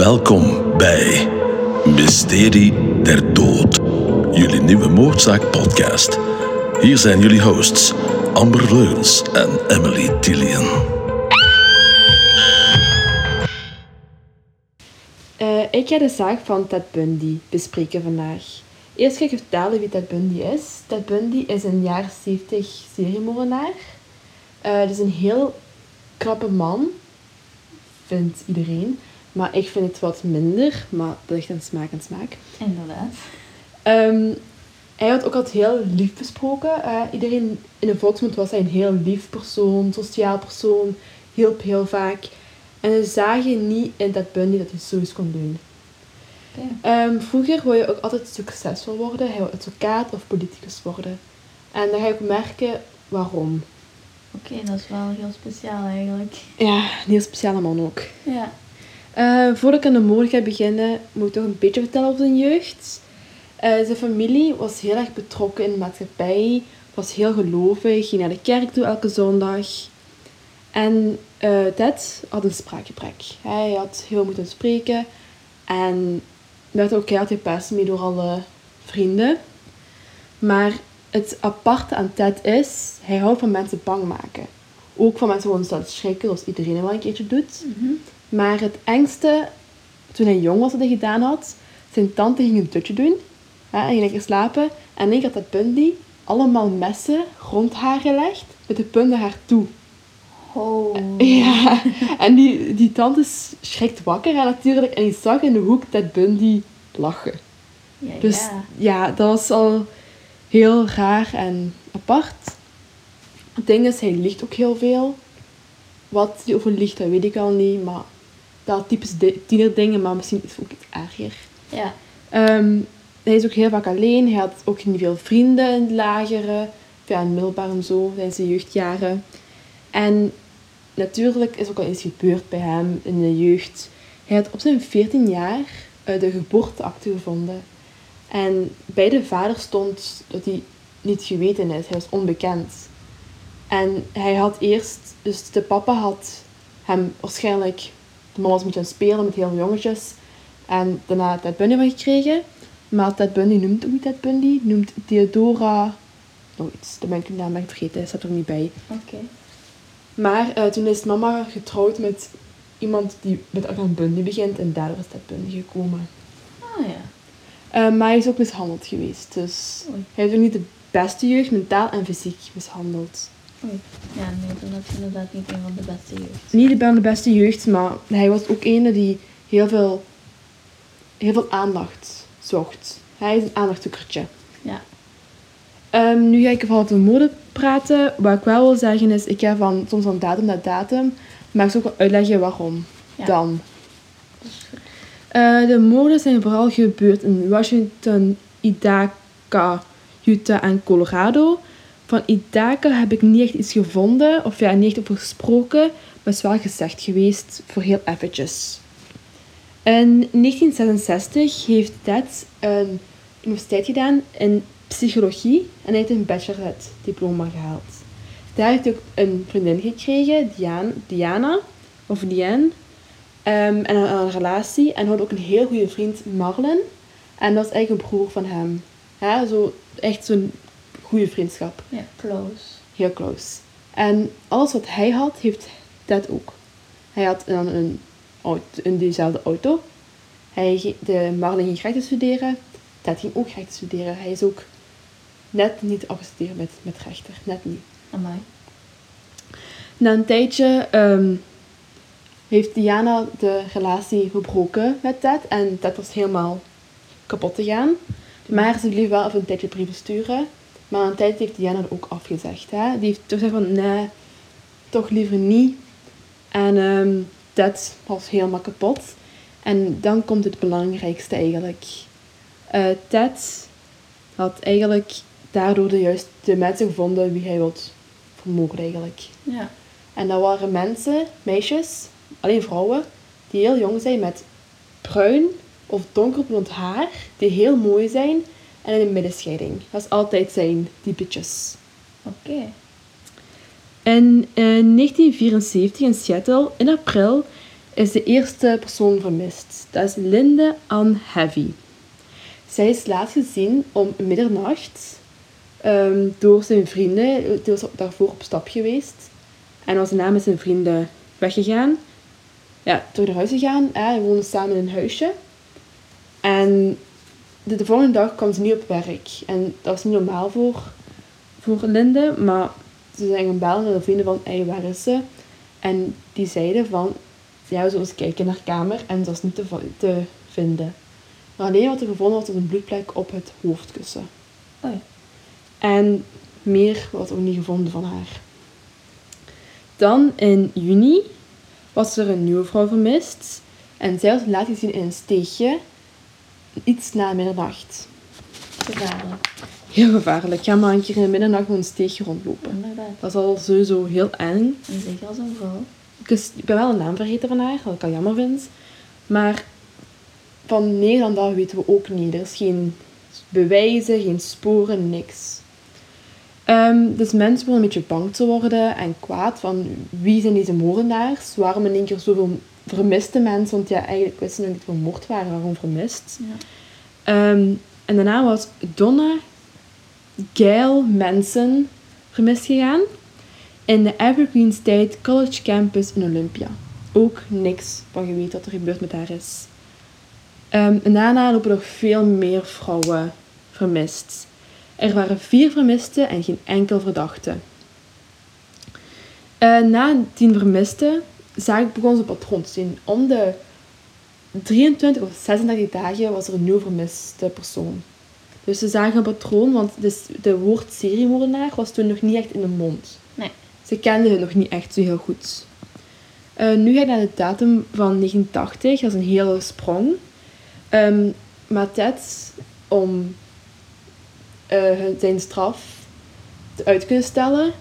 Welkom bij Mysterie der Dood, jullie nieuwe moordzaak podcast. Hier zijn jullie hosts Amber Leuns en Emily Tillian. Eh, ik ga de zaak van Ted Bundy bespreken vandaag. Eerst ga ik vertellen wie Ted Bundy is. Ted Bundy is een jaar 70 seriemoordenaar. Eh het is een heel knappe man, vindt iedereen. Maar ik vind het wat minder, maar dat ligt aan smaak en smaak. Inderdaad. Ehm, hij had ook altijd heel lief besproken. Eh, iedereen in de volksmond was hij een heel lief persoon, sociaal persoon, hielp heel vaak. En ze zagen niet in dat Bundy dat hij zoiets kon doen. Oké. Ehm, vroeger wil je ook altijd succesvol worden. Hij wil advocaat of politicus worden. En dan ga je ook merken waarom. Oké, dat is wel heel speciaal eigenlijk. Ja, een heel speciale man ook. Ja. Eh, voordat ik aan de moord ga beginnen, moet ik toch een beetje vertellen over zijn jeugd. Eh, zijn familie was heel erg betrokken in de maatschappij, was heel gelovig, ging naar de kerk toe elke zondag. En eh Ted had een spraakgebrek. Hij had heel moeten spreken en werd ook heel gepest mee door alle vrienden. Maar het aparte aan Ted is, hij houdt van mensen bang maken. Ook van mensen gewoon staan schrikken, zoals iedereen wel een keertje doet. Mhm. Maar het engste, toen hij jong was, wat hij gedaan had, zijn tante ging een dutje doen. Hè, en ging lekker slapen. En ik had dat Bundy allemaal messen rond haar gelegd, met de punt naar haar toe. Oh. Ja, en die, die tante schrikt wakker hè, natuurlijk. En die zag in de hoek dat Bundy lachen. Ja, Dus ja. ja, dat was al heel raar en apart. Het ding is, hij liegt ook heel veel. Wat hij over liegt, dat weet ik al niet. Maar dat typisch di- tienerdingen, maar misschien is het ook iets erger. Ja. Ehm, hij is ook heel vaak alleen. Hij had ook niet veel vrienden in het lagere. Ja, in middelbaar en zo, tijdens zijn jeugdjaren. En natuurlijk is ook al iets gebeurd bij hem in de jeugd. Hij had op zijn 14 jaar eh, de geboorteakte gevonden. En bij de vader stond dat hij niet geweten is. Hij was onbekend. En hij had eerst, dus de papa had hem waarschijnlijk, de man was een beetje aan het spelen met heel veel jongetjes. En daarna Ted Bundy van gekregen. Maar Ted Bundy noemt ook niet Ted Bundy, noemt Theodora nog iets. Daar ben ik de naam echt vergeten, hij staat er niet bij. Oké. Maar eh, toen is mama getrouwd met iemand die met Arjan Bundy begint en daardoor is Ted Bundy gekomen. Ah ja. Eh, maar hij is ook mishandeld geweest, dus Oei. hij heeft ook niet de beste jeugd, mentaal en fysiek mishandeld. Ja, nee, dat is inderdaad niet een van de beste jeugd. Niet de de beste jeugd, maar hij was ook een die heel veel, heel veel aandacht zocht. Hij is een aandachtzoekertje. Ja. Ehm, nu ga ik van de mode praten. Wat ik wel wil zeggen is, ik ga van soms van datum naar datum, maar ik zal ook wel uitleggen waarom Ja. dan. Eh, de moorden zijn vooral gebeurd in Washington, Idaho, Utah en Colorado. Van Idaho heb ik niet echt iets gevonden, of ja, niet echt over gesproken, maar het is wel gezegd geweest voor heel eventjes. In 1966 heeft Ted een universiteit gedaan in psychologie en hij heeft een bachelorette diploma gehaald. Daar heeft hij ook een vriendin gekregen, Diana, of Diane. Ehm, en een, relatie. En had ook een heel goede vriend, Marlon. En dat is eigenlijk een broer van hem. Ja, zo, echt zo'n goede vriendschap. Ja, close. Heel close. En alles wat hij had, heeft Ted ook. Hij had dan een, auto, in diezelfde auto. Hij, ging- de Marlon ging rechten studeren. Ted ging ook rechten studeren. Hij is ook net niet afgestudeerd met, met rechter. Net niet. Amai. Na een tijdje ehm, heeft Diana de relatie verbroken met Ted. En Ted was helemaal kapot gegaan. Maar ze bleef wel even een tijdje brieven sturen. Maar een tijd heeft Diana het ook afgezegd. Hè? Die heeft toch gezegd van, nee, toch liever niet. En ehm Ted was helemaal kapot. En dan komt het belangrijkste eigenlijk. Eh, Ted had eigenlijk daardoor de juiste mensen gevonden wie hij wil vermoorden eigenlijk. Ja. En dat waren mensen, meisjes, alleen vrouwen, die heel jong zijn met bruin of donkerblond haar, die heel mooi zijn en een middenscheiding. Dat is altijd zijn typetjes. Oké. In eh, 1974 in Seattle, in april, is de eerste persoon vermist. Dat is Linde Ann Heavy. Zij is laatst gezien om middernacht ehm, door zijn vrienden. Die was daarvoor op stap geweest. En was daarna met zijn vrienden weggegaan. Ja, door naar huis gegaan. Hè. Ze woonden samen in een huisje. En de, de volgende dag kwam ze niet op werk. En dat was niet normaal voor, voor Linde. Maar ze zijn gaan bellen naar de vrienden van, hey, waar is ze? En die zeiden van, ja, we zullen eens kijken naar haar kamer. En dat was niet te, te vinden. Maar alleen wat er gevonden was, was een bloedplek op het hoofdkussen. Oh ja. En meer was ook niet gevonden van haar. Dan in juni was er een nieuwe vrouw vermist. En zij was laat gezien in een steegje. Iets na middernacht. Gevaarlijk. Heel gevaarlijk. Ga maar een keer in de middernacht een steegje rondlopen. Inderdaad. Dat is al sowieso heel eng. En zeker als een vrouw. Ik, is- ik ben wel een naam vergeten van haar, wat ik al jammer vind. Maar van Nederland dat weten we ook niet. Er is geen bewijzen, geen sporen, niks. Ehm, dus mensen begonnen een beetje bang te worden en kwaad van wie zijn deze moordenaars? Waarom in één keer zoveel vermiste mensen? Want ja, eigenlijk wisten ze nog niet vermoord waren, waarom vermist? Ja. Ehm, en daarna was Donna Gail Manson vermist gegaan in de Evergreen State College Campus in Olympia. Ook niks van geweten wat er gebeurd met haar is. Ehm, en daarna lopen nog veel meer vrouwen vermist. Er waren vier vermisten en geen enkel verdachte. Eh, na tien vermisten zag, begon ze een patroon te zien. Om de 23 of 36 dagen was er een nieuw vermiste persoon. Dus ze zagen een patroon, want de, de woord seriemoordenaar was toen nog niet echt in de mond. Nee. Ze kenden het nog niet echt zo heel goed. Eh, nu ga ik naar de datum van 1980. Dat is een hele sprong. Ehm maar Ted, om eh, zijn straf te uit te kunnen stellen,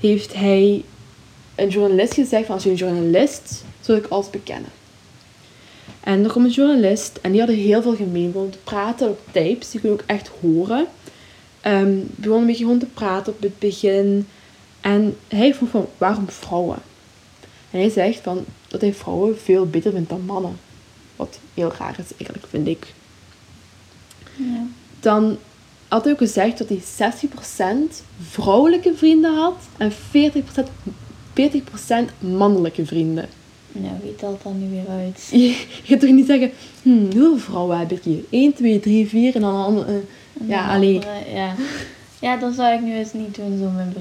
heeft hij een journalist gezegd van als je een journalist, zul ik alles bekennen. En er kwam een journalist en die hadden heel veel gemeen. Begonnen te praten op tapes, die kon je ook echt horen. Ehm we begonnen een beetje gewoon te praten op het begin. En hij vroeg van, waarom vrouwen? En hij zegt van, dat hij vrouwen veel beter vindt dan mannen. Wat heel raar is eigenlijk, vind ik. Ja. Dan had hij ook gezegd dat hij 60% vrouwelijke vrienden had en 40%, 40% mannelijke vrienden. Ja, wie telt dat nu weer uit? Je, je gaat toch niet zeggen, hm, hoeveel vrouwen heb ik hier? 1, 2, 3, 4 en dan een eh, Ja, En alleen. andere- Ja. ja, dan zou ik nu eens niet doen, zo mijn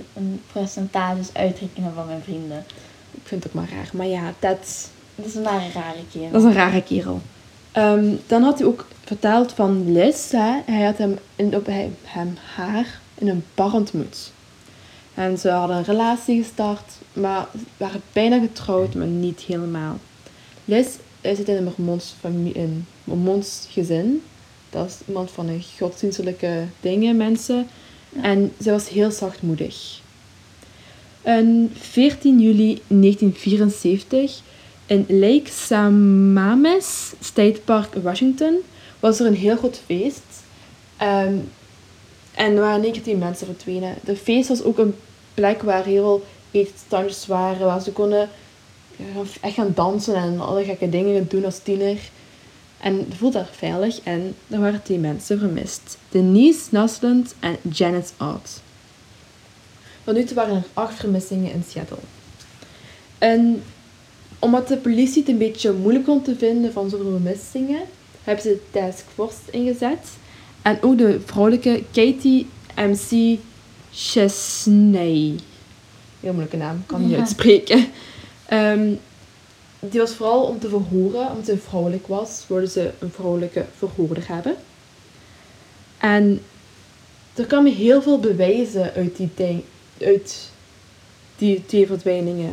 percentages uitrekenen van mijn vrienden. ik vind het ook maar raar. Maar ja, dat, Dat is een rare keer. dat is een rare kerel. Ehm, dan had hij ook verteld van Liz. Hè? Hij had hem, in, op, hij, hem haar in een bar ontmoet. En ze hadden een relatie gestart, maar waren bijna getrouwd, maar niet helemaal. Liz zit in een Mormons, familie, in Mormons gezin. Dat is iemand van een godsdienstelijke dingen, mensen. Ja. En zij was heel zachtmoedig. En 14 juli 1974 in Lake Samames State Park, Washington, was er een heel groot feest. Ehm, en er waren één keer mensen verdwenen. De feest was ook een plek waar heel veel eetstandjes waren, waar ze konden echt gaan dansen en alle gekke dingen doen als tiener. En het voelde daar veilig en er waren tien mensen vermist. Denise Naslund en Janet Ott. Tot nu toe waren er acht vermissingen in Seattle. En omdat de politie het een beetje moeilijk kon te vinden van zoveel vermissingen, hebben ze de taskforce ingezet. En ook de vrouwelijke Katie MC Chesney. Heel moeilijke naam, kan niet Ja. uitspreken. Ehm, die was vooral om te verhoren, omdat ze vrouwelijk was, wilden ze een vrouwelijke verhoorder hebben. En er kwamen heel veel bewijzen uit die, ding, uit die twee verdwijningen.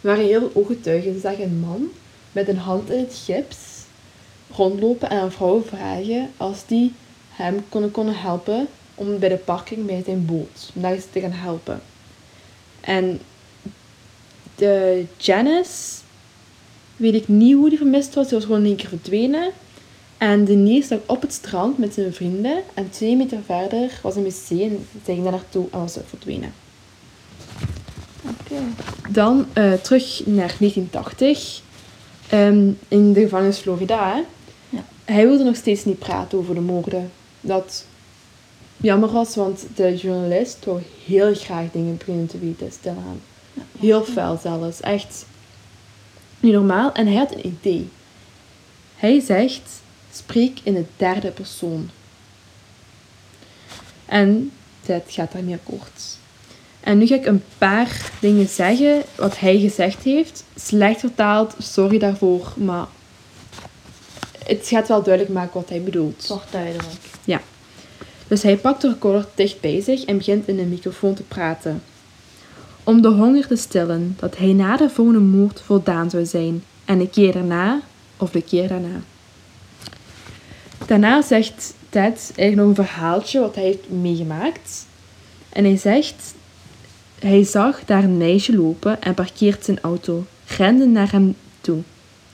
Er waren heel veel ooggetuigen. Ze zagen een man met een hand in het gips rondlopen en aan vrouwen vragen als die hem konden, konden helpen om bij de parking bij zijn boot, om daar eens te gaan helpen. En de Janice, weet ik niet hoe die vermist was, die was gewoon in één keer verdwenen. En Denise lag op het strand met zijn vrienden en twee meter verder was een wc en zij ging daar naartoe en was verdwenen. Oké. Dan eh, terug naar 1980. Ehm, in de gevangenis Florida, hè. Ja. Hij wilde nog steeds niet praten over de moorden. Dat jammer was, want de journalist wou heel graag dingen beginnen te weten, stilaan. Heel fel zelfs, echt niet normaal. En hij had een idee. Hij zegt, spreek in de derde persoon. En dat gaat daarmee akkoord. En nu ga ik een paar dingen zeggen wat hij gezegd heeft. Slecht vertaald, sorry daarvoor, maar het gaat wel duidelijk maken wat hij bedoelt. Toch duidelijk. Dus hij pakt de recorder dicht bij zich en begint in de microfoon te praten. Om de honger te stillen dat hij na de volgende moord voldaan zou zijn. En de keer daarna, of de keer daarna. Daarna zegt Ted eigenlijk nog een verhaaltje wat hij heeft meegemaakt. En hij zegt, hij zag daar een meisje lopen en parkeert zijn auto. Rende naar hem toe.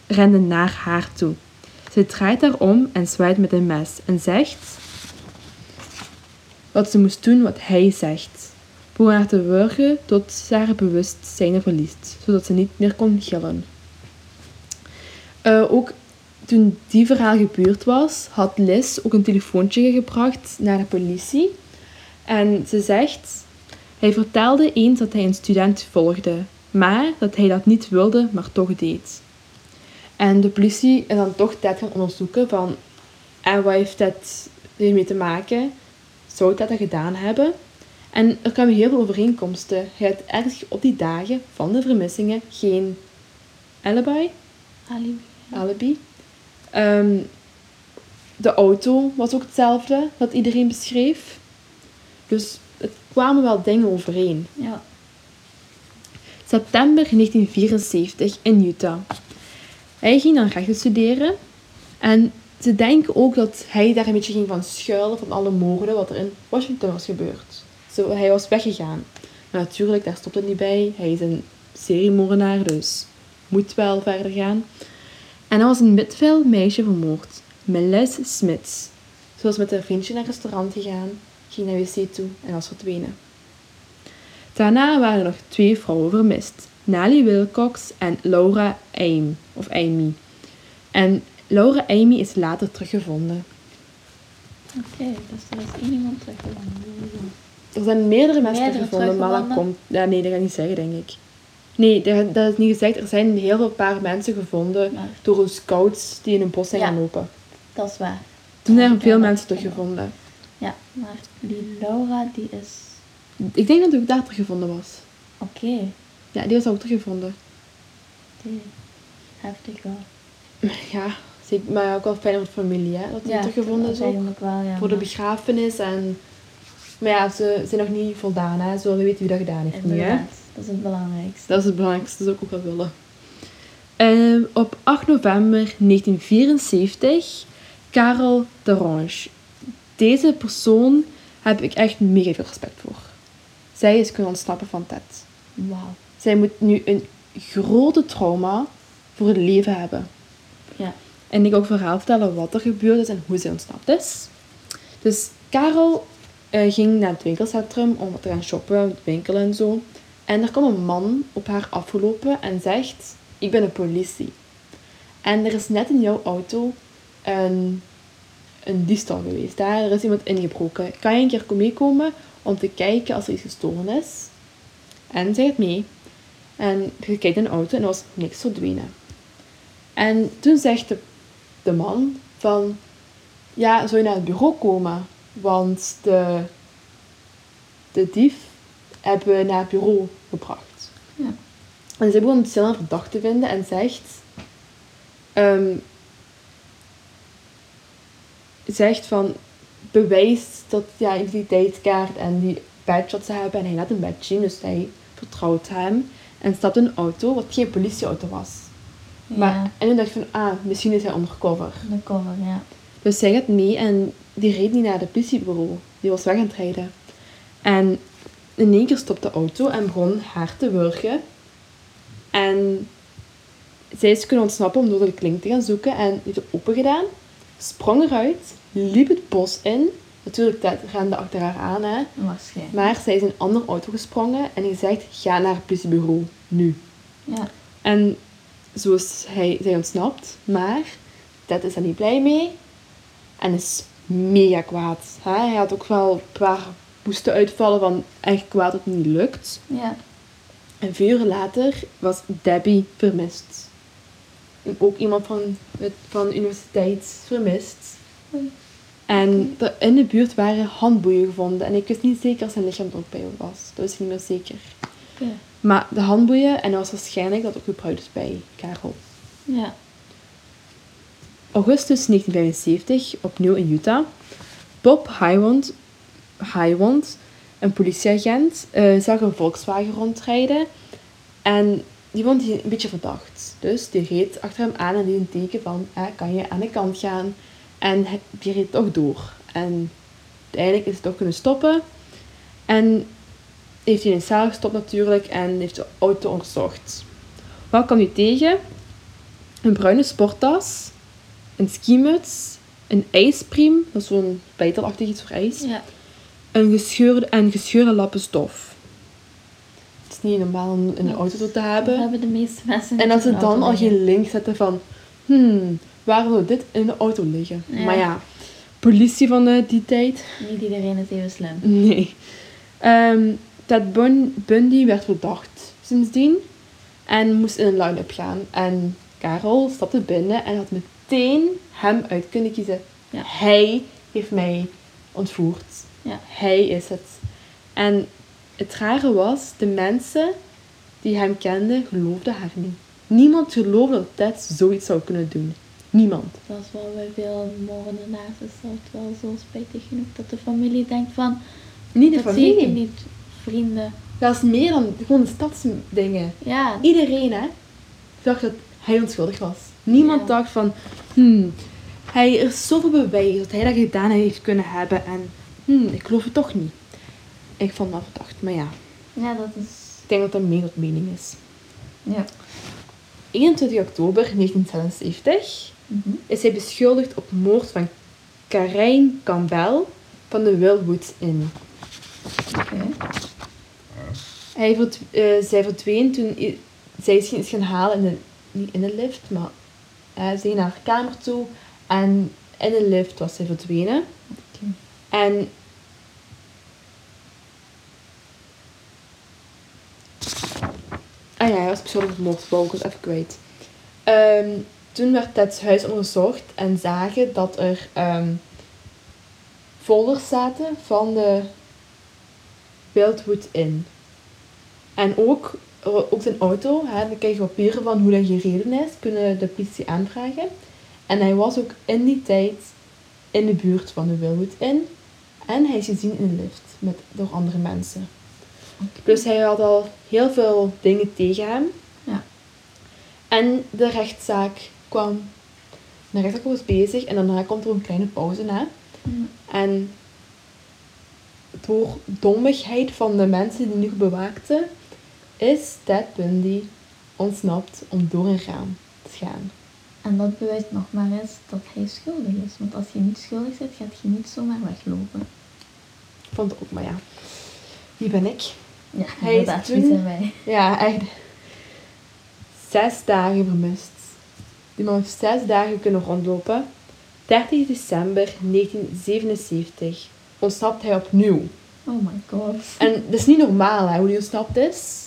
Rende naar haar toe. Ze draait haar om en zwaait met een mes en zegt wat ze moest doen wat hij zegt. Begon haar te wurgen tot ze haar bewustzijn verliest, zodat ze niet meer kon gillen. Eh, ook toen die verhaal gebeurd was, had Liz ook een telefoontje gebracht naar de politie. En ze zegt, hij vertelde eens dat hij een student volgde, maar dat hij dat niet wilde, maar toch deed. En de politie is dan toch dat gaan onderzoeken van, en wat heeft dat hiermee te maken? Zou dat dat gedaan hebben? En er kwamen heel veel overeenkomsten. Hij had ergens op die dagen van de vermissingen geen alibi. Alibi. alibi. Ehm, de auto was ook hetzelfde wat iedereen beschreef. Dus het kwamen wel dingen overeen. Ja. September 1974 in Utah. Hij ging dan rechten studeren. En ze denken ook dat hij daar een beetje ging van schuilen van alle moorden wat er in Washington was gebeurd. Zo, hij was weggegaan. Maar natuurlijk, daar stopt het niet bij. Hij is een seriemoordenaar, dus moet wel verder gaan. En er was een Midville meisje vermoord. Melis Smits. Ze was met haar vriendje naar een restaurant gegaan, ging naar wc toe en was verdwenen. Daarna waren er nog twee vrouwen vermist. Nally Wilcox en Laura Amy. Of Amy. En Laura Amy is later teruggevonden. Oké, dus er is één iemand teruggevonden. Er zijn meerdere mensen Meerdere teruggevonden, maar dat komt... Ja, nee, dat ga ik niet zeggen, denk ik. Nee, dat, dat is niet gezegd. Er zijn heel veel paar mensen gevonden Maar door scouts die in een bos zijn Ja. gaan lopen. dat is waar. Toen zijn er veel mensen gevonden. teruggevonden. Ja, maar die Laura, die is... Ik denk dat hij ook daar teruggevonden was. Oké, Ja, die was ook teruggevonden. die... Heftig wel. Ja, maar ook wel fijn voor de familie, hè, dat die Ja, teruggevonden is is ook. eigenlijk wel, ja. Voor de begrafenis en... Maar ja, ze zijn nog niet voldaan, hè. Ze willen weten wie dat gedaan heeft nu, hè. Dat is het belangrijkste. Dat is het belangrijkste, dat zou ik ook wel willen. Ehm, op 8 november 1974, Karel de Ronge. Deze persoon heb ik echt mega veel respect voor. Zij is kunnen ontsnappen van Ted. Wauw. Zij moet nu een grote trauma voor het leven hebben. Ja. En ik ook verhaal vertellen wat er gebeurd is en hoe zij ontsnapt is. Dus Karel eh, ging naar het winkelcentrum om te gaan shoppen, winkelen en zo. En er kwam een man op haar afgelopen en zegt, ik ben de politie. En er is net in jouw auto een, een diefstal geweest. Daar er is iemand ingebroken. Kan je een keer meekomen om te kijken als er iets gestolen is? En zij gaat mee. En je kijkt in de auto en er was niks verdwenen. En toen zegt de, de man van... Ja, zou je naar het bureau komen? Want de, de dief hebben we naar het bureau gebracht. Ja. En ze begon het snel een verdacht te vinden en zegt... ehm, zegt van... Bewijst dat ja, identiteitskaart en die badge dat ze hebben. En hij laat een badge zien, dus hij vertrouwt hem. En stapt een auto, wat geen politieauto was. Maar, En toen dacht ik van, ah, misschien is hij undercover. de cover, ja. Dus zij gaat mee en die reed niet naar het politiebureau. Die was weg aan het rijden. En in één keer stopte de auto en begon haar te wurgen. En zij is kunnen ontsnappen om door de klink te gaan zoeken. En heeft het open gedaan, sprong eruit, liep het bos in. Natuurlijk, dat rende achter haar aan, hè. Waarschijnlijk. Maar zij is in een andere auto gesprongen en gezegd, ga naar het politiebureau, nu. Ja. En zo is hij, zij ontsnapt. Maar Ted is er niet blij mee. En is mega kwaad. Hè? Hij had ook wel een paar moesten uitvallen van echt kwaad dat het niet lukt. Ja. En vier uur later was Debbie vermist. Ook iemand van, het- van de universiteit vermist. Oei. En in de buurt waren handboeien gevonden. En ik wist niet zeker als zijn lichaam er ook bij was. Dat wist ik niet meer zeker. Maar de handboeien, en dat was waarschijnlijk dat ook gebruikt bij Karel. Ja. Augustus 1975, opnieuw in Utah. Bob Highwand, Highwand een politieagent, eh, zag een Volkswagen rondrijden. En die vond hij een beetje verdacht. Dus die reed achter hem aan en die een teken van, eh, kan je aan de kant gaan? En die reed toch door. En uiteindelijk is hij toch kunnen stoppen. En heeft hij in een cel gestopt natuurlijk en heeft de auto onderzocht. Wat kwam hij tegen? Een bruine sporttas, een skimuts, een ijspriem, dat is zo'n bijtelachtig iets voor ijs, Ja. een gescheurde, en gescheurde lappen stof. Het is niet normaal om in een auto te Dat hebben. hebben de meeste mensen En als ze dan al liggen. geen link zetten van, hmm, waar zou dit in de auto liggen? Ja. Maar ja, politie van die tijd, Niet iedereen is even slim. nee. Ehm, Ted Bun- Bundy werd verdacht sindsdien en moest in een line-up gaan. En Karel stapte binnen en had meteen hem uit kunnen kiezen. Ja. Hij heeft mij ontvoerd. Ja. Hij is het. En het rare was, de mensen die hem kenden, geloofden haar niet. Niemand geloofde dat Ted zoiets zou kunnen doen. Niemand. Dat is wel bij veel moordenaars is dat wel zo spijtig genoeg dat de familie denkt van, Niet de dat zie ik familie. niet, vrienden. Dat is meer dan gewoon de stadsdingen. Ja, Iedereen, hè, dacht dat hij onschuldig was. Niemand Ja. dacht van, hmm, hij er is zoveel bewijs dat hij dat gedaan heeft kunnen hebben. En, hmm, ik geloof het toch niet. Ik vond dat verdacht, maar ja, ja dat is... ik denk dat dat meer tot mening is. Ja. 21 oktober 1976 Mhm. is hij beschuldigd op moord van Karijn Campbell van de Wildwood Inn. Hij verd, zij verdween toen zij is iets gaan halen in de, niet in de lift, maar eh, ze ging naar haar kamer toe en in de lift was zij verdwenen. En Ah ja, hij was beschuldigd op moord, wou ik even kwijt. Ehm, toen werd Ted's huis onderzocht en zagen dat er ehm, folders zaten van de Wildwood Inn. En ook, eh, ook zijn auto, hè, dan krijg je papieren van hoe dat gereden is, kunnen de politie aanvragen. En hij was ook in die tijd in de buurt van de Wildwood Inn. En hij is gezien in de lift met, door andere mensen. Dus hij had al heel veel dingen tegen hem. Ja. En de rechtszaak kwam. De rechtszaak was bezig en daarna komt er een kleine pauze na. Mm. En door dommigheid van de mensen die nu bewaakten, is Ted Bundy ontsnapt om door een raam te gaan. En dat bewijst nog maar eens dat hij schuldig is. Want als je niet schuldig bent, gaat je niet zomaar weglopen. Ik vond het ook, maar ja. Wie ben ik? Ja, Hij is wie toen- zijn wij? Ja, echt. Zes dagen vermist. Die man heeft zes dagen kunnen rondlopen. 30 december 1977 ontsnapt hij opnieuw. Oh my god. En dat is niet normaal hè, hoe hij ontsnapt is.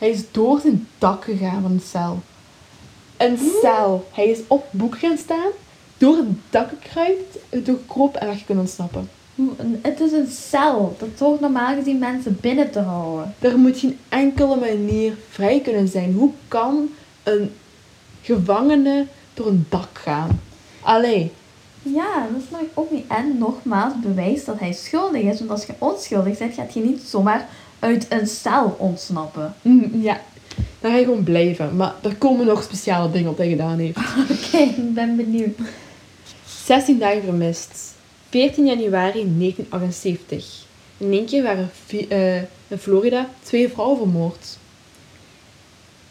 Hij is door zijn dak gegaan van een cel. Een cel. Hij is op boek gaan staan, door het dak gekruipt, doorkropen en weg kunnen ontsnappen. Het is een cel. Dat hoort normaal gezien mensen binnen te houden. Er moet geen enkele manier vrij kunnen zijn. Hoe kan een gevangene door een dak gaan? Allee, Ja, dat snap ik ook niet. En nogmaals, bewijst dat hij schuldig is. Want als je onschuldig bent, gaat je niet zomaar uit een cel ontsnappen. mm, ja, daar ga je gewoon blijven. Maar er komen nog speciale dingen op dat hij gedaan heeft. Oké, ik ben benieuwd. 16 dagen vermist. 14 januari 1978. In één keer waren eh, in Florida twee vrouwen vermoord.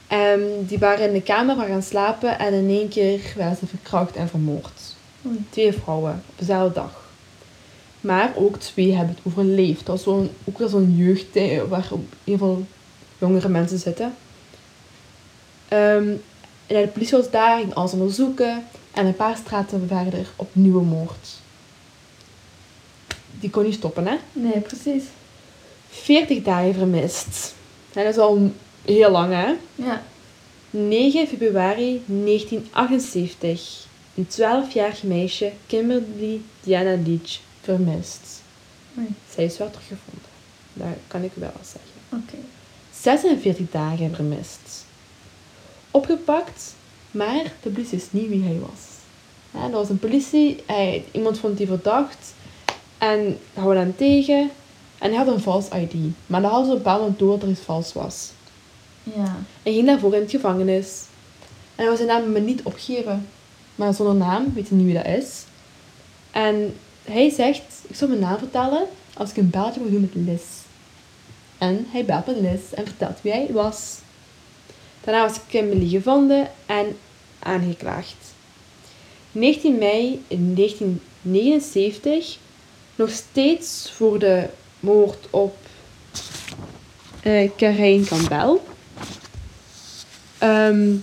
Ehm, die waren in de kamer waren gaan slapen en in één keer werden ze verkracht en vermoord. Twee vrouwen op dezelfde dag. Maar ook twee hebben het overleefd. Dat was zo'n, ook wel zo'n jeugd waar op heel veel jongere mensen zitten. Ehm, En de politie was daar, ging alles onderzoeken. En een paar straten verder opnieuw moord. Die kon niet stoppen, hè? Nee, precies. 40 dagen vermist. En dat is al heel lang, hè? Ja. 9 februari 1978. Een 12-jarig meisje, Kimberly Diana Leach, vermist. Oei. Zij is wel teruggevonden. Dat kan ik wel zeggen. Oké. 46 dagen vermist. Opgepakt, maar de politie wist niet wie hij was. Ja, er was een politie, hij, iemand vond die verdacht en houden hem tegen. En hij had een vals ID. Maar dat hadden ze op een bepaald moment door dat er iets vals was. Ja. En ging daarvoor in het gevangenis. En hij was zijn naam me niet opgeven. Maar zonder naam, weet je niet wie dat is. En hij zegt, ik zal mijn naam vertellen als ik een belletje moet doen met Liz. En hij belt met Liz en vertelt wie hij was. Daarna was Kimberly gevonden en aangeklaagd. 19 mei 1979, nog steeds voor de moord op eh Karen Campbell, ehm,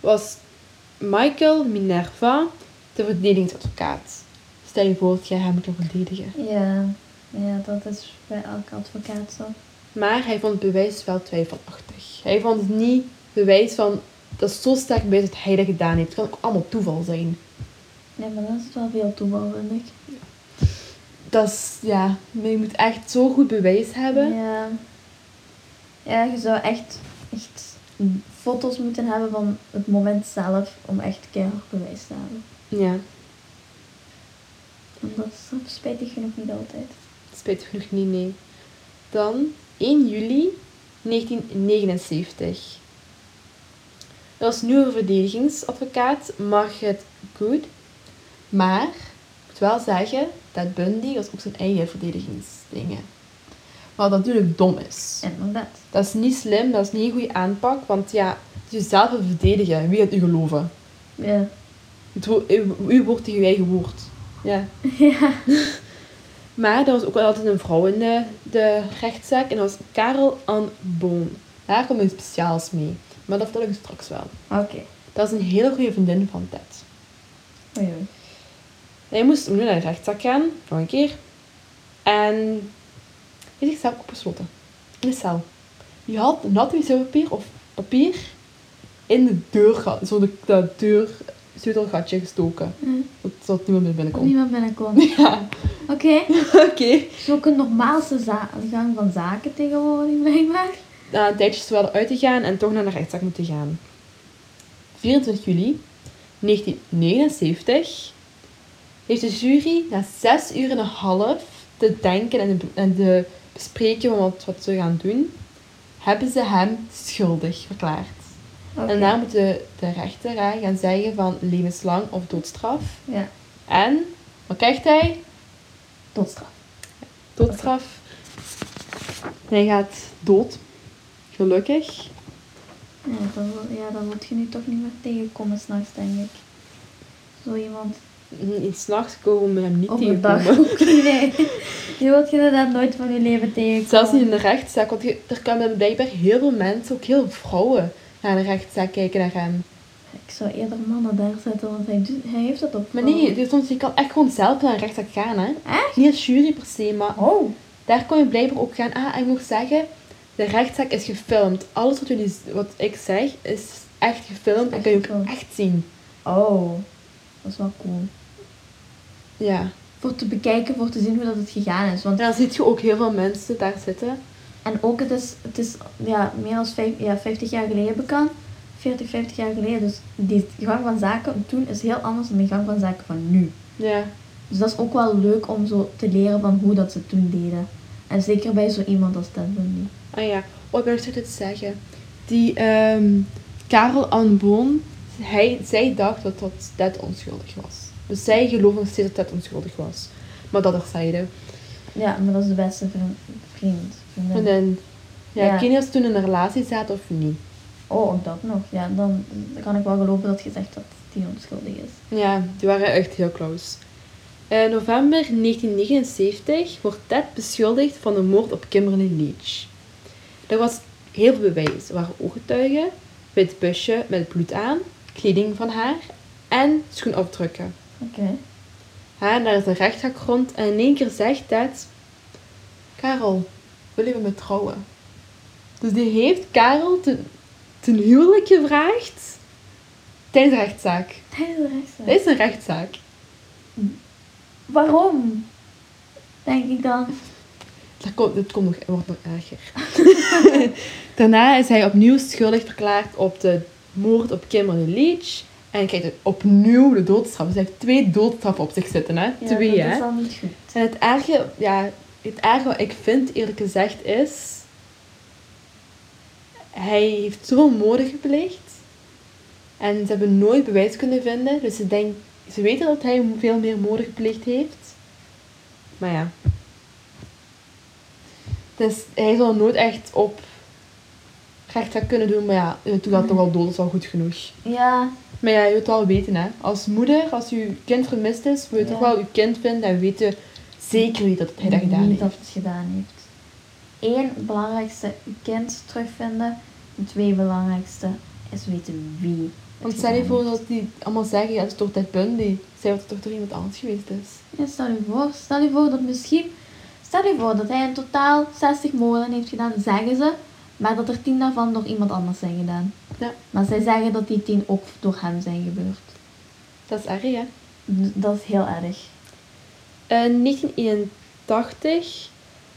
was Michael Minerva de verdedigingsadvocaat. Stel je voor dat jij hem kan verdedigen. Ja. Ja, dat is bij elke advocaat zo. Maar hij vond het bewijs wel twijfelachtig. Hij vond het niet bewijs van, dat is zo sterk bewijs dat hij dat gedaan heeft. Het kan ook allemaal toeval zijn. Nee, maar dat is wel veel toeval, vind ik. Dat is, ja, maar je moet echt zo goed bewijs hebben. Ja. Ja, je zou echt, echt foto's moeten hebben van het moment zelf om echt keihard bewijs te hebben. Ja, En dat is spijtig genoeg niet altijd. spijtig genoeg niet, nee. Dan 1 juli 1979. Er was nieuwe verdedigingsadvocaat Margaret Good. Maar, ik moet wel zeggen, dat Bundy was ook zijn eigen verdedigingsdingen. Wat natuurlijk dom is. Inderdaad. Dat is niet slim, dat is niet een goede aanpak, want ja, jezelf verdedigen, wie gaat u geloven? Ja. Het wo- uw, uw woord tegen uw eigen woord. Ja. Ja. Maar er was ook altijd een vrouw in de, de rechtszaak en dat was Karel Ann Boon. Daar komt iets speciaals mee, maar dat vertel ik straks wel. Oké. Dat is een hele goede vriendin van Ted. Oei, oei. Hij moest nu naar de rechtszaak gaan, nog een keer. En hij is zichzelf opgesloten. In de cel. Je had een nat wc-papier of papier in de deur, ge- zo de, de deur, sleutelgatje gestoken. Hm. Dat- Zodat niemand meer Dat binnenkomt. niemand binnenkomt. Ja, Oké. oké. Het is ook een normaalste gang van zaken tegenwoordig, blijkbaar. Na een tijdje is wel uit te gaan en toch naar de rechtszaak moeten gaan. 24 juli 1979 heeft de jury na zes uur en een half te denken en te, en te bespreken van wat, wat ze gaan doen, hebben ze hem schuldig verklaard. En daar moet de, de rechter hè, gaan zeggen van levenslang of doodstraf. Ja. En, wat krijgt hij? Doodstraf. Doodstraf. Hij gaat dood. Gelukkig. Ja, dat, ja, dat moet je nu toch niet meer tegenkomen s'nachts, denk ik. Zo iemand. In s'nachts komen we hem niet Overdag tegenkomen. ook niet, nee. Je wilt je inderdaad nooit van je leven tegenkomen. Zelfs niet in de rechtszaak, want je- er komen blijkbaar heel veel mensen, ook heel veel vrouwen, naar de rechtszaak kijken naar hem. Ik zou eerder mannen daar zetten, want hij, doet, hij heeft dat op Maar nee, dus soms, je kan echt gewoon zelf naar de rechtszaak gaan, hè. Echt? Niet als jury per se, maar Oh. daar kon je blijkbaar ook gaan. Ah, ik moet zeggen, de rechtszaak is gefilmd. Alles wat, jullie, wat ik zeg, is echt gefilmd en kan je ook gefilmd. echt zien. Oh. Dat is wel cool. Ja. Voor te bekijken, voor te zien hoe dat het gegaan is. Want, En dan zie je ook heel veel mensen daar zitten. En ook, het is, het is ja, meer dan vijf, ja, 50 jaar geleden bekend. 40, 50 jaar geleden. Dus die gang van zaken toen is heel anders dan de gang van zaken van nu. Ja. Dus dat is ook wel leuk om zo te leren van hoe dat ze toen deden. En zeker bij zo iemand als Ted Bundy. Ah ja, oh, ik ben nog steeds te zeggen. Die ehm Karel Ann Boon, hij, zij dacht dat dat Ted onschuldig was. Dus zij geloofde nog steeds dat Ted onschuldig was. Maar dat terzijde. Ja, maar dat is de beste vriend. En dan, ja, Ja. ik weet niet of ze toen in een relatie zaten of niet. Oh, ook dat nog. Ja, dan, kan ik wel geloven dat je zegt dat die onschuldig is. Ja, die waren echt heel close. In november 1979 wordt Ted beschuldigd van de moord op Kimberly Leach. Er was heel veel bewijs. Er waren ooggetuigen, wit busje met bloed aan, kleding van haar en schoenafdrukken. Oké. Hè, daar is een rechtszaak rond en in één keer zegt dat... Karel, wil je met me trouwen? Dus die heeft Karel ten, ten huwelijk gevraagd tijdens de rechtszaak. Tijdens de rechtszaak. Is een rechtszaak. Waarom? Denk ik dan. Dat komt, dit komt nog, wordt nog erger. Daarna is hij opnieuw schuldig verklaard op de moord op Kimberly Leach. En krijgt opnieuw de doodstraf. Dus hij heeft twee doodstraffen op zich zitten. Hè? Ja, twee, dat hè? is wel niet goed. En het erge, ja, het erge wat ik vind, eerlijk gezegd, is... Hij heeft zoveel moorden gepleegd. En ze hebben nooit bewijs kunnen vinden. Dus ze, denk, ze weten dat hij veel meer moorden gepleegd heeft. Maar ja. Dus hij zal nooit echt op rechtszaak kunnen doen. Maar ja, toen dat toch al dood is, wel goed genoeg. Ja, Maar ja, je moet wel weten, hè. Als moeder, als je kind vermist is, wil je Ja. toch wel je kind vinden en weten zeker niet dat hij dat gedaan niet heeft. dat het gedaan heeft. Eén, belangrijkste, je kind terugvinden. En twee, belangrijkste is weten wie. Want stel je voor dat die allemaal zeggen, ja, het is toch Ted Bundy. Zij dat het toch door iemand anders geweest is. Ja, stel je voor, stel je voor dat misschien, stel je voor dat hij in totaal 60 moorden heeft gedaan, zeggen ze, maar dat er 10 daarvan door iemand anders zijn gedaan. Ja. Maar zij zeggen dat die 10 ook door hem zijn gebeurd. Dat is erg, hè. D- Dat is heel erg. In 1981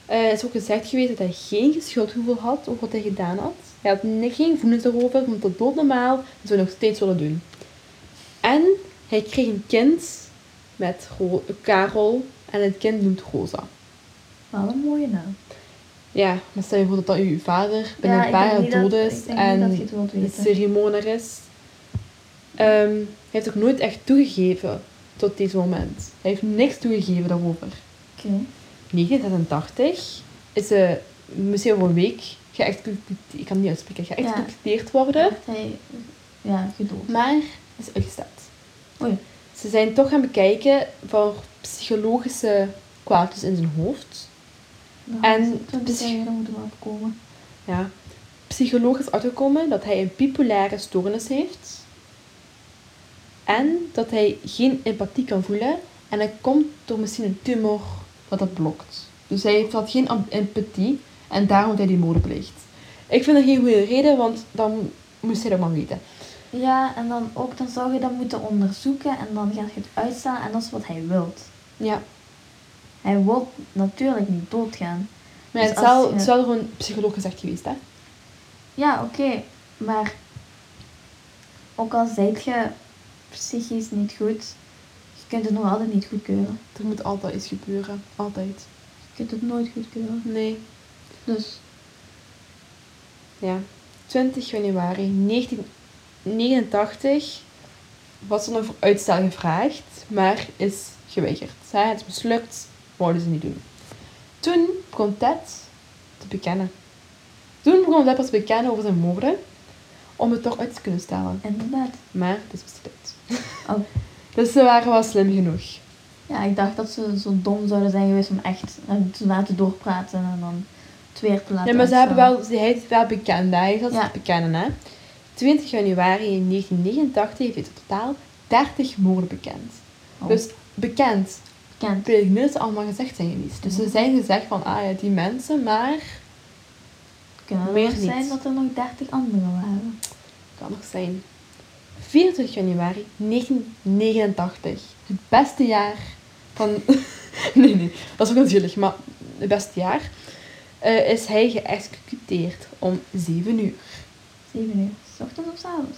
eh, is ook gezegd geweest dat hij geen schuldgevoel had over wat hij gedaan had. Hij had geen gevoelens daarover, vond dat doodnormaal zou nog steeds willen doen. En hij kreeg een kind met Ro- Karel en het kind noemt Rosa. Wel een mooie naam. Ja, maar stel je voor dat dat uw vader binnen Ja, een paar jaar dood is en ceremonie is. Ehm, hij heeft ook nooit echt toegegeven tot dit moment. Hij heeft niks toegegeven daarover. Oké. 1986 is ze misschien over een week geëxecuteerd, ik kan het niet uitspreken, geëxecuteerd worden, Werd hij, ja, gedood. maar is uitgesteld. Oei. Ze zijn toch gaan bekijken voor psychologische kwaadjes in zijn hoofd. En En dan moeten we opkomen. Ja. Psychologisch uitgekomen dat hij een bipolaire stoornis heeft. En dat hij geen empathie kan voelen. En dat komt door misschien een tumor wat dat blokt. Dus hij heeft had geen empathie. En daarom heeft hij die moord gepleegd. Ik vind dat geen goede reden, want dan moest hij dat maar weten. Ja, en dan ook, dan zou je dat moeten onderzoeken en dan gaat je het uitstellen en dat is wat hij wilt. Ja. Hij wil natuurlijk niet doodgaan. Maar Dus het, zal, je- het een psycholoog gezegd geweest, hè? Ja, oké, maar ook al zijt je psychisch niet goed, je kunt het nog altijd niet goedkeuren. Er moet altijd iets gebeuren. Altijd. Je kunt het nooit goedkeuren. Nee. Dus, Ja. 20 januari 1989 was er nog voor uitstel gevraagd, maar is geweigerd. Het is mislukt, wouden ze niet doen. Toen begon Ted te bekennen. Toen begon Ted pas te bekennen over zijn moorden, om het toch uit te kunnen stellen. inderdaad. Maar het is mislukt. Oh. Dus ze waren wel slim genoeg. Ja, ik dacht dat ze zo dom zouden zijn geweest om echt eh, te laten doorpraten en dan het weer te laten Ja, maar ze hebben wel, hij is wel bekend, hè. hij gaat Ja. het bekennen. Hè. 20 januari 1989 heeft hij totaal 30 moorden bekend. Oh, Dus bekend. bekend. Ik weet niet dat ze allemaal gezegd zijn geweest. Dus ze zijn gezegd van, ah ja, die mensen, maar... Kunnen er meer nog zijn dat er nog 30 anderen waren. Kan nog zijn. 24 januari 1989. Het beste jaar van... nee, nee. Dat is ook natuurlijk, maar het beste jaar. eh, is hij geëxecuteerd om 7 uur. 7 uur. S ochtends of s avonds?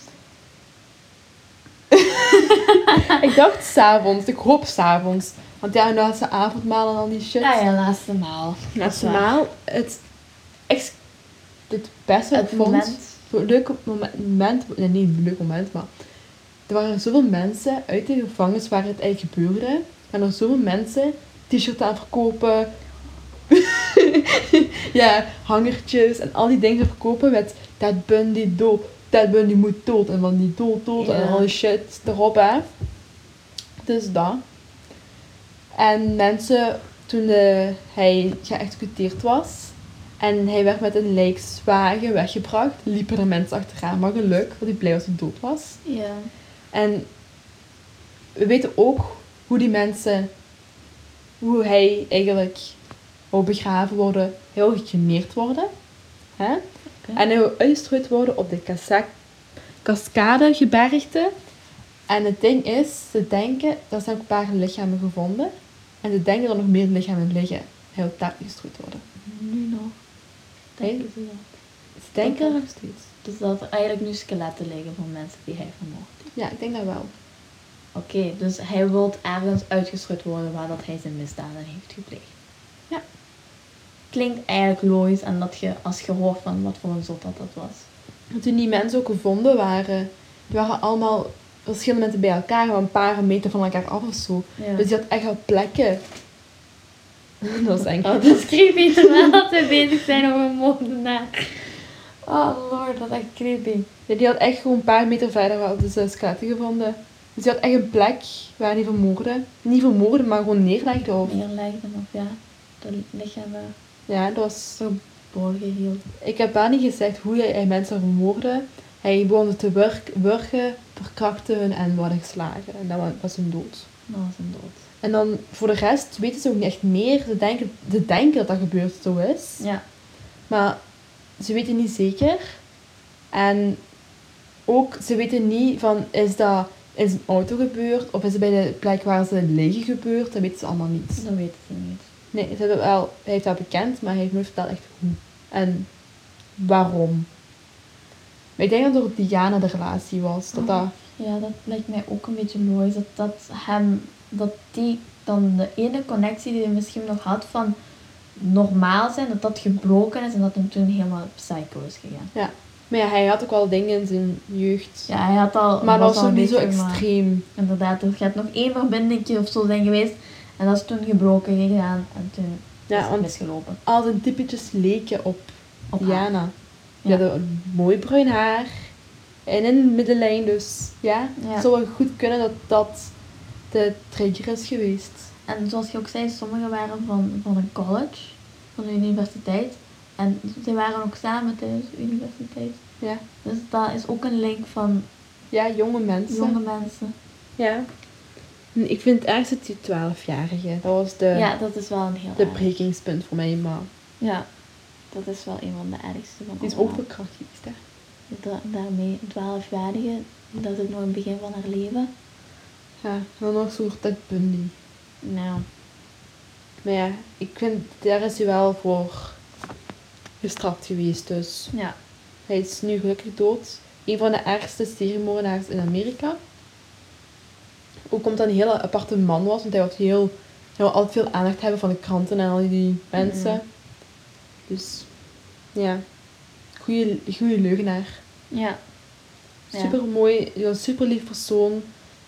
Ik dacht s'avonds. Ik hoop s'avonds. Want ja, zijn avondmaal en al die shit. Ja, ja, laatste maal. Nationaal. Het, ex, het beste Het moment. Leuk moment, nee, niet een leuk moment, maar er waren zoveel mensen uit de gevangenis waar het eigenlijk gebeurde. En er zoveel mensen t-shirts aan verkopen. ja, hangertjes en al die dingen verkopen met Ted Bundy dood, Ted Bundy moet dood en van die dood, dood en al die shit erop, hè. Dus dat. En mensen, toen eh, hij geëxecuteerd was, En hij werd met een lijkswagen weggebracht. Liepen er mensen achteraan, maar geluk, want hij blij was hij dood was. Ja. En we weten ook hoe die mensen, hoe hij eigenlijk wou begraven worden, heel gecremeerd worden. Hè? En hij wil uitgestrooid worden op de Cascadegebergte. En het ding is, ze denken, er zijn ook een paar lichamen gevonden. En ze denken dat er nog meer lichamen liggen. Hij wil daar uitgestrooid worden. Nu nog. Dat? Denken er nog steeds. Dus dat er eigenlijk nu skeletten liggen van mensen die hij vermoord heeft. Ja, ik denk dat wel. Oké, dus hij wil ergens uitgeschud worden waar dat hij zijn misdaden heeft gepleegd. Ja. Klinkt eigenlijk logisch en dat je, als je hoort van wat voor een zot dat dat was. En toen die mensen ook gevonden waren, die waren allemaal verschillende mensen bij elkaar, maar een paar meter van elkaar af of zo. Ja. Dus die had echt wel plekken. dat is eng. Oh, dat is creepy terwijl dat we bezig zijn over een moordenaar. Oh lord, dat is echt creepy. Ja, die had echt gewoon een paar meter verder wel de skeletten gevonden. Dus die had echt een plek waar hij vermoordde. Niet vermoordde, maar gewoon neerlegde. Of... Neerlegden of ja, de lichamen Ja, dat was... verborgen hield. Ik heb wel niet gezegd hoe hij, mensen vermoordde. Hij begon te werk, wurgen, verkrachten en worden geslagen. En dat wa- was hun dood. Dat was een dood. En dan voor de rest weten ze ook niet echt meer. Ze denken, ze denken dat dat gebeurd zo is. Ja. Maar ze weten niet zeker. En ook, ze weten niet van, is dat in zijn auto gebeurd? Of is het bij de plek waar ze liggen gebeurd? Dat weten ze allemaal niet. Dat weten ze niet. Nee, ze hebben wel, hij heeft dat bekend, maar hij heeft nooit verteld echt hoe. En waarom. Maar ik denk dat door Diana de relatie was. Dat dat... Ja, dat lijkt mij ook een beetje logisch. Dat, dat hem, dat die dan de ene connectie die hij misschien nog had van normaal zijn, dat dat gebroken is en dat hem toen helemaal psycho is gegaan. Maar ja, hij had ook wel dingen in zijn jeugd. Ja, hij had al... maar dat was een niet zo maar extreem. Inderdaad, er gaat nog één verbindingje of zo zijn geweest en dat is toen gebroken gegaan en toen is Ja, het want misgelopen. al zijn typetjes leken op Op haar. Diana. Die Ja. hadden een mooi bruin haar. En in de middenlijn, dus ja. Ja. Het zou wel goed kunnen dat dat de trigger is geweest. En zoals je ook zei, sommigen waren van, van een college, van de universiteit. En ze waren ook samen tijdens de universiteit. Ja, Dus dat is ook een link van ja jonge mensen. jonge mensen. Ja. Ik vind het ergste die 12-jarige. Dat was de, ja, dat is wel een heel de brekingspunt voor mij, maar Ja, dat is wel een van de ergste van die is ook verkracht geweest. Hè. Da- daarmee, een 12-jarige, dat is nog het begin van haar leven. Ja, dan nog een soort Ted Bundy. Nou, Maar ja, ik vind, daar is hij wel voor gestraft geweest, dus ja. hij is nu gelukkig dood. Een van de ergste seriemoordenaars in Amerika. Ook omdat hij een hele aparte man was, want hij had heel, hij wil altijd veel aandacht hebben van de kranten en al die mensen. Mhm. Dus ja, goede, goede leugenaar. Ja. Ja. Super mooi, een super lief persoon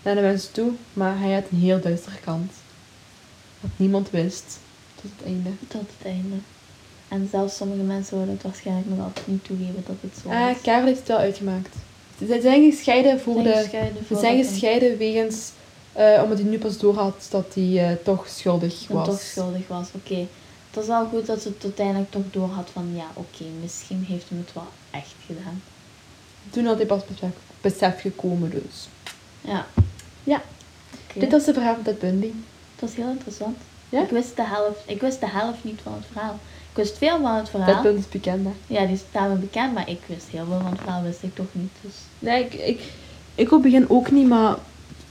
naar de mensen toe, maar hij had een heel duistere kant. Wat niemand wist tot het einde. Tot het einde. En zelfs sommige mensen zouden het waarschijnlijk nog altijd niet toegeven dat het zo Ah, is. Karel heeft het wel uitgemaakt. Ze zijn gescheiden voor Zijn de. gescheiden Ze zijn gescheiden wegens. eh, omdat hij nu pas doorhad dat hij eh, toch schuldig en was. toch schuldig was. Oké. Het was wel goed dat ze het uiteindelijk toch door had van ja, oké, misschien heeft hem het wel echt gedaan. Toen had hij pas besef, besef gekomen, dus. Ja. Ja. Dit was de verhaal van Ted Bundy. Dat was heel interessant. Ja? Ik wist de helft, ik wist de helft niet van het verhaal. Ik wist veel van het verhaal. Bundy is bekend, hè? Ja, die is daarmee bekend, maar ik wist heel veel van het verhaal, wist ik toch niet. Dus Nee, ik, ik, ik op het begin ook niet, maar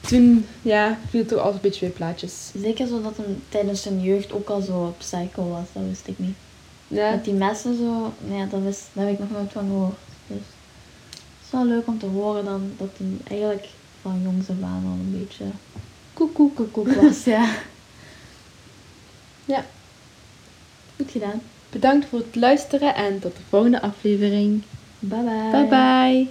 toen, ja, viel het toch altijd een beetje bij plaatjes. zeker zo dat hem tijdens zijn jeugd ook al zo psycho was, dat wist ik niet. Ja, Met die messen zo, nee, dat, wist, daar heb ik nog nooit van gehoord. Dus het is wel leuk om te horen dan dat hij eigenlijk van jongs af aan al een beetje koekoek. koekoek was, ja. Ja. Goed gedaan. Bedankt voor het luisteren en tot de volgende aflevering. Bye bye. Bye bye.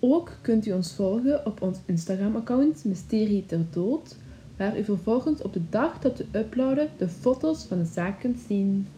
Ook kunt u ons volgen op ons Instagram-account Mysterie ter Dood, waar u vervolgens op de dag dat we uploaden de foto's van de zaak kunt zien.